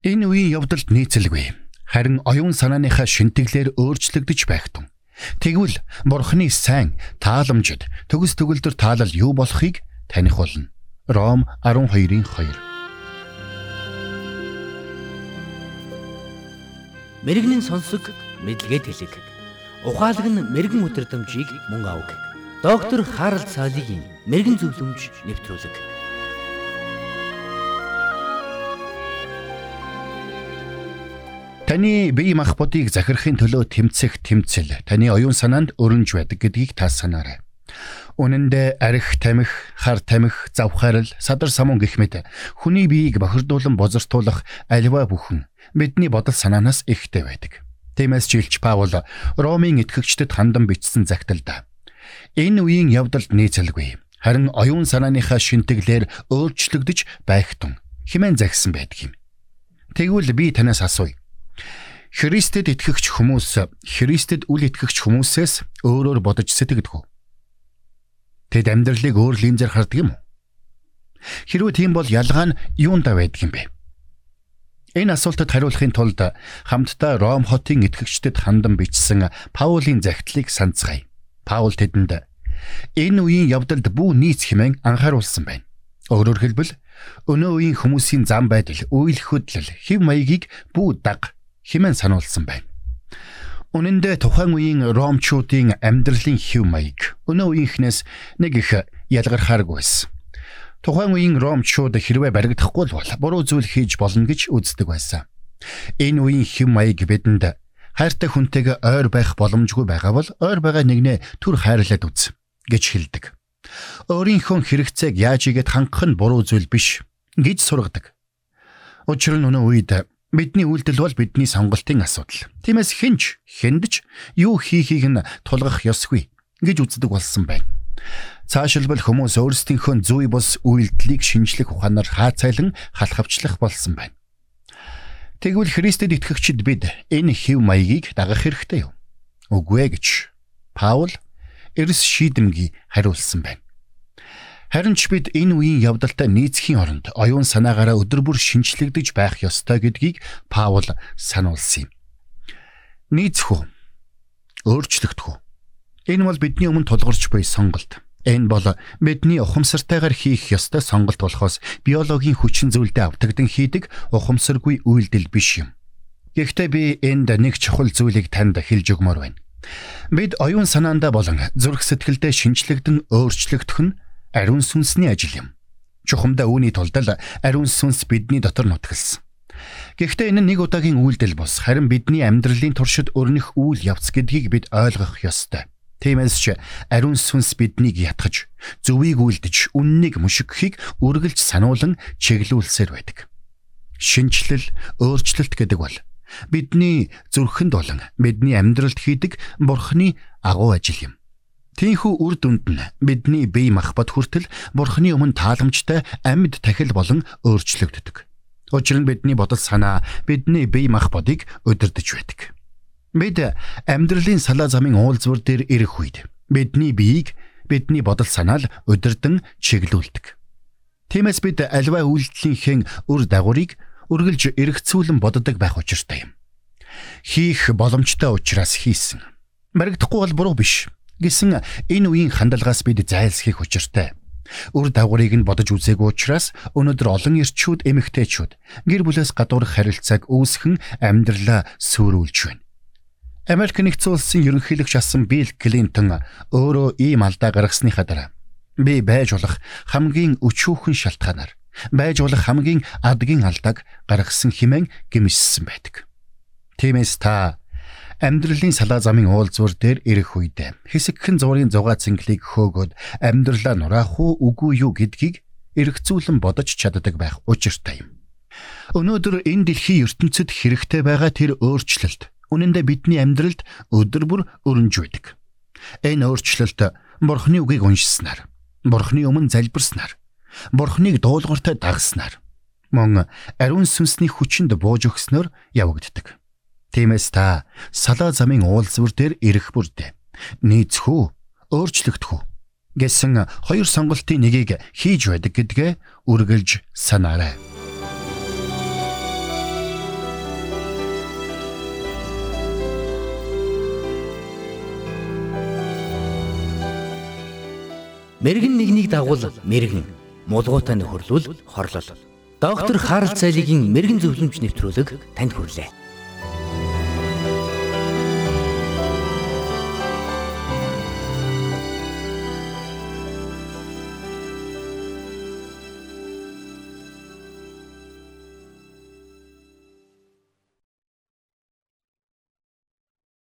Энэ үеийн явдалд нийцэлгүй. Харин оюун санааныхаа шинтгэлээр өөрчлөгдөж байх тун. Тэгвэл Бурхны сайн тааламжид төгс төгөлдөр таалал юу болохыг таних болно. Ром 12-ийн 2. Мэргэний сонсог мэдлэгэд хэлэг. Ухаалаг нь мэрэгэн өдрөмжийг мөн авг. Доктор Харалт цаалогийн мэрэгэн зөвлөмж нэвтрүүлэг. Таны бие махбодыг захирахын төлөө тэмцэх тэмцэл. Таны оюун санаанд өрнж байдаг гэдгийг та санаарай. Үнэн дээр арх тамхи, хар тамхи, завхаарл, садар самун гэх мэт. Хүний биеийг бохирдуулан бозортуулах альва бүхэн. Бидний бодол санаанаас ихтэй байдаг. Тиймээс жилч Паул Ромын итгэгчдэд хандан бичсэн загталда. Энэ үеийн явдалд нийцэлгүй харин оюун санааныхаа шинтгэлээр өөрчлөгдөж байх тун. Хэмээн загсан байдаг юм. Тэгвэл би танаас асууя Христэд итгэгч хүмүүс Христэд үл итгэгч хүмүүсээс өөрөөр бодож сэтгэдэг үү? Тэд амьдралыг өөр линзээр хардаг юм уу? Хэрвээ тийм бол ялгаа нь юундаа байдаг юм бэ? Энэ асуултад хариулахын тулд хамтдаа Ром хотын итгэгчдэд хандан бичсэн Паулийн захидлыг санацгаая. Паул тэдэнд энэ үеийн явдалд бүү нийц хэмээн анхааруулсан байна. Өөрөөр хэлбэл өнөө үеийн хүмүүсийн зам байдал, үйл хөдлөл, хэв маягийг бүү даг хэмээн сануулсан байна. Үнэн дээр тухайн үеийн ромчуудын амьдралын хэв маяг өнөө үеийнхнээс нэг их ялгархааргүй байсан. Тухайн үеийн ромчууд хэрвээ баригдахгүй бол буруу зүйл хийж болно гэж үздэг байсан. Энэ үеийн хэв маяг бидэнд хайртай хүнтэйгээ ойр байх боломжгүй байгаа бол ойр байгаа нэгнээ түр хайрлаад үз гэж хэлдэг. Өөрийнхөө хэрэгцээг яаж игээд хангах нь буруу зүйл биш гэж сургадаг. Учир нь өнөө үед Бидний үйлдэл бол бидний сонголтын асуудал. Тиймээс хинч хэндж юу хийхийг нь тулгах ёсгүй гэж үздэг болсон байна. Цаашилбал хүмүүс өөрсдийнхөө зүй бус үйлдэлийг шинжлэх ухаанаар хаацайлан халахвчлах болсон байна. Тэгвэл Христэд итгэгчид бид энэ хэв маягийг дагах хэрэгтэй юу? Үгүй ээ гэж Паул эрс шийдэмгий хариулсан байна. Харин ч бид энэ үеийн явдалтай нийцхийн оронд оюун санаагаараа өдөр бүр шинчлэгдэж байх ёстой гэдгийг Паул сануулсан юм. Нийцэх үү? Өөрчлөгдөх үү? Энэ бол бидний өмнө тулгарч буй сонголт. Энэ бол бидний ухамсартайгаар хийх ёстой сонголт болохоос биологийн хүчин зүйлдээ автагдсан хийдэг ухамсаргүй үйлдэл биш юм. Гэхдээ би энд нэг чухал зүйлийг танд хэлж өгмөр байна. Бид оюун санаандаа болон зүрх сэтгэлдээ шинчлэгдэн өөрчлөгдөх нь ариун сүнсний ажил юм. Чухамдаа үүний тулд л ариун сүнс бидний дотор нутгалсан. Гэхдээ энэ нэг удаагийн үйлдэл бос харин бидний амьдралын туршид өрнөх үйл явц гэдгийг бид ойлгох ёстой. Тиймээс ч ариун сүнс биднийг ятгах, зөвийг үйлдэж, үннийг мушигхийг үргэлж сануулan чиглүүлсээр байдаг. Шинчлэл, өөрчлөлт гэдэг бол бидний зүрхэнд болон бидний амьдралд хийдэг бурхны агуу ажил юм. Тийхүү үр дүнд нь бидний бие махбод хүртэл Бурхны өмнө тааламжтай амьд тахил болон өөрчлөгддөг. Учир нь бидний бодол санаа бидний бие махбодыг өдөрдөж байдаг. Бид амьдралын салаа замын уулзвар дээр ирэх үед бидний биеийг бидний бодол санаал өдөрдөн чиглүүлдэг. Тиймээс бид альва үйлдэлийнхээ үр дагаврыг үргэлж эргэцүүлэн боддог байх учиртай юм. Хийх боломжтой учраас хийсэн. Баригдахгүй бол буруу биш гэсэн энэ үеийн хандлагаас бид зайлсхийх учиртай. Үр дагаврыг нь бодож үзээгүй учраас өнөөдөр олон эрчүүд эмэгтэйчүүд гэр бүлээс гадуурх харилцааг үүсгэн амьдралаа сүрүүлж байна. Америк нэгдсэн улсын ерөнхийлөгч асан Билл Клинтон өөрөө ийм алдаа гаргасныхаа дараа би байж болох хамгийн өчүүхэн шалтгаанаар байж болох хамгийн адгийн алдааг гаргасан хэмээн гимшсэн байдаг. Тиймээс та Амьдралын салаа замын уулзвар дээр ирэх үед хэсэгхэн зургийн зугаа цэнгэлийг хөөгөөд амьдралаа нураах уу үгүй юу гэдгийг эргцүүлэн бодож чаддаг байх учиртай юм. Өнөөдөр энэ дэлхийн ертөнцид хэрэгтэй байгаа тэр өөрчлөлт үнэн дээр бидний амьдралд өдөр бүр өрнж байдаг. Энэ өөрчлөлт Бурхны үгийг уншсанаар, Бурхны өмнө залбирснаар, Бурхныг дуулууртай дагснаар мөн ариун сүнсний хүчинд бууж өгснөөр явагддаг. Тиймээс та салаа замын уулзвар дээр ирэх бүрдээ нийцхүү өөрчлөгдөхүү гэсэн хоёр сонголтын нэгийг хийж байдаг гэдгээ үргэлж санаарай. Мэргэн нэгнийг дагуул мэргэн мулгуутай нөхөрлөл хорлол. Доктор Харалт цайлигийн мэргэн зөвлөмж нэвтрүүлэг танд хүрэлээ.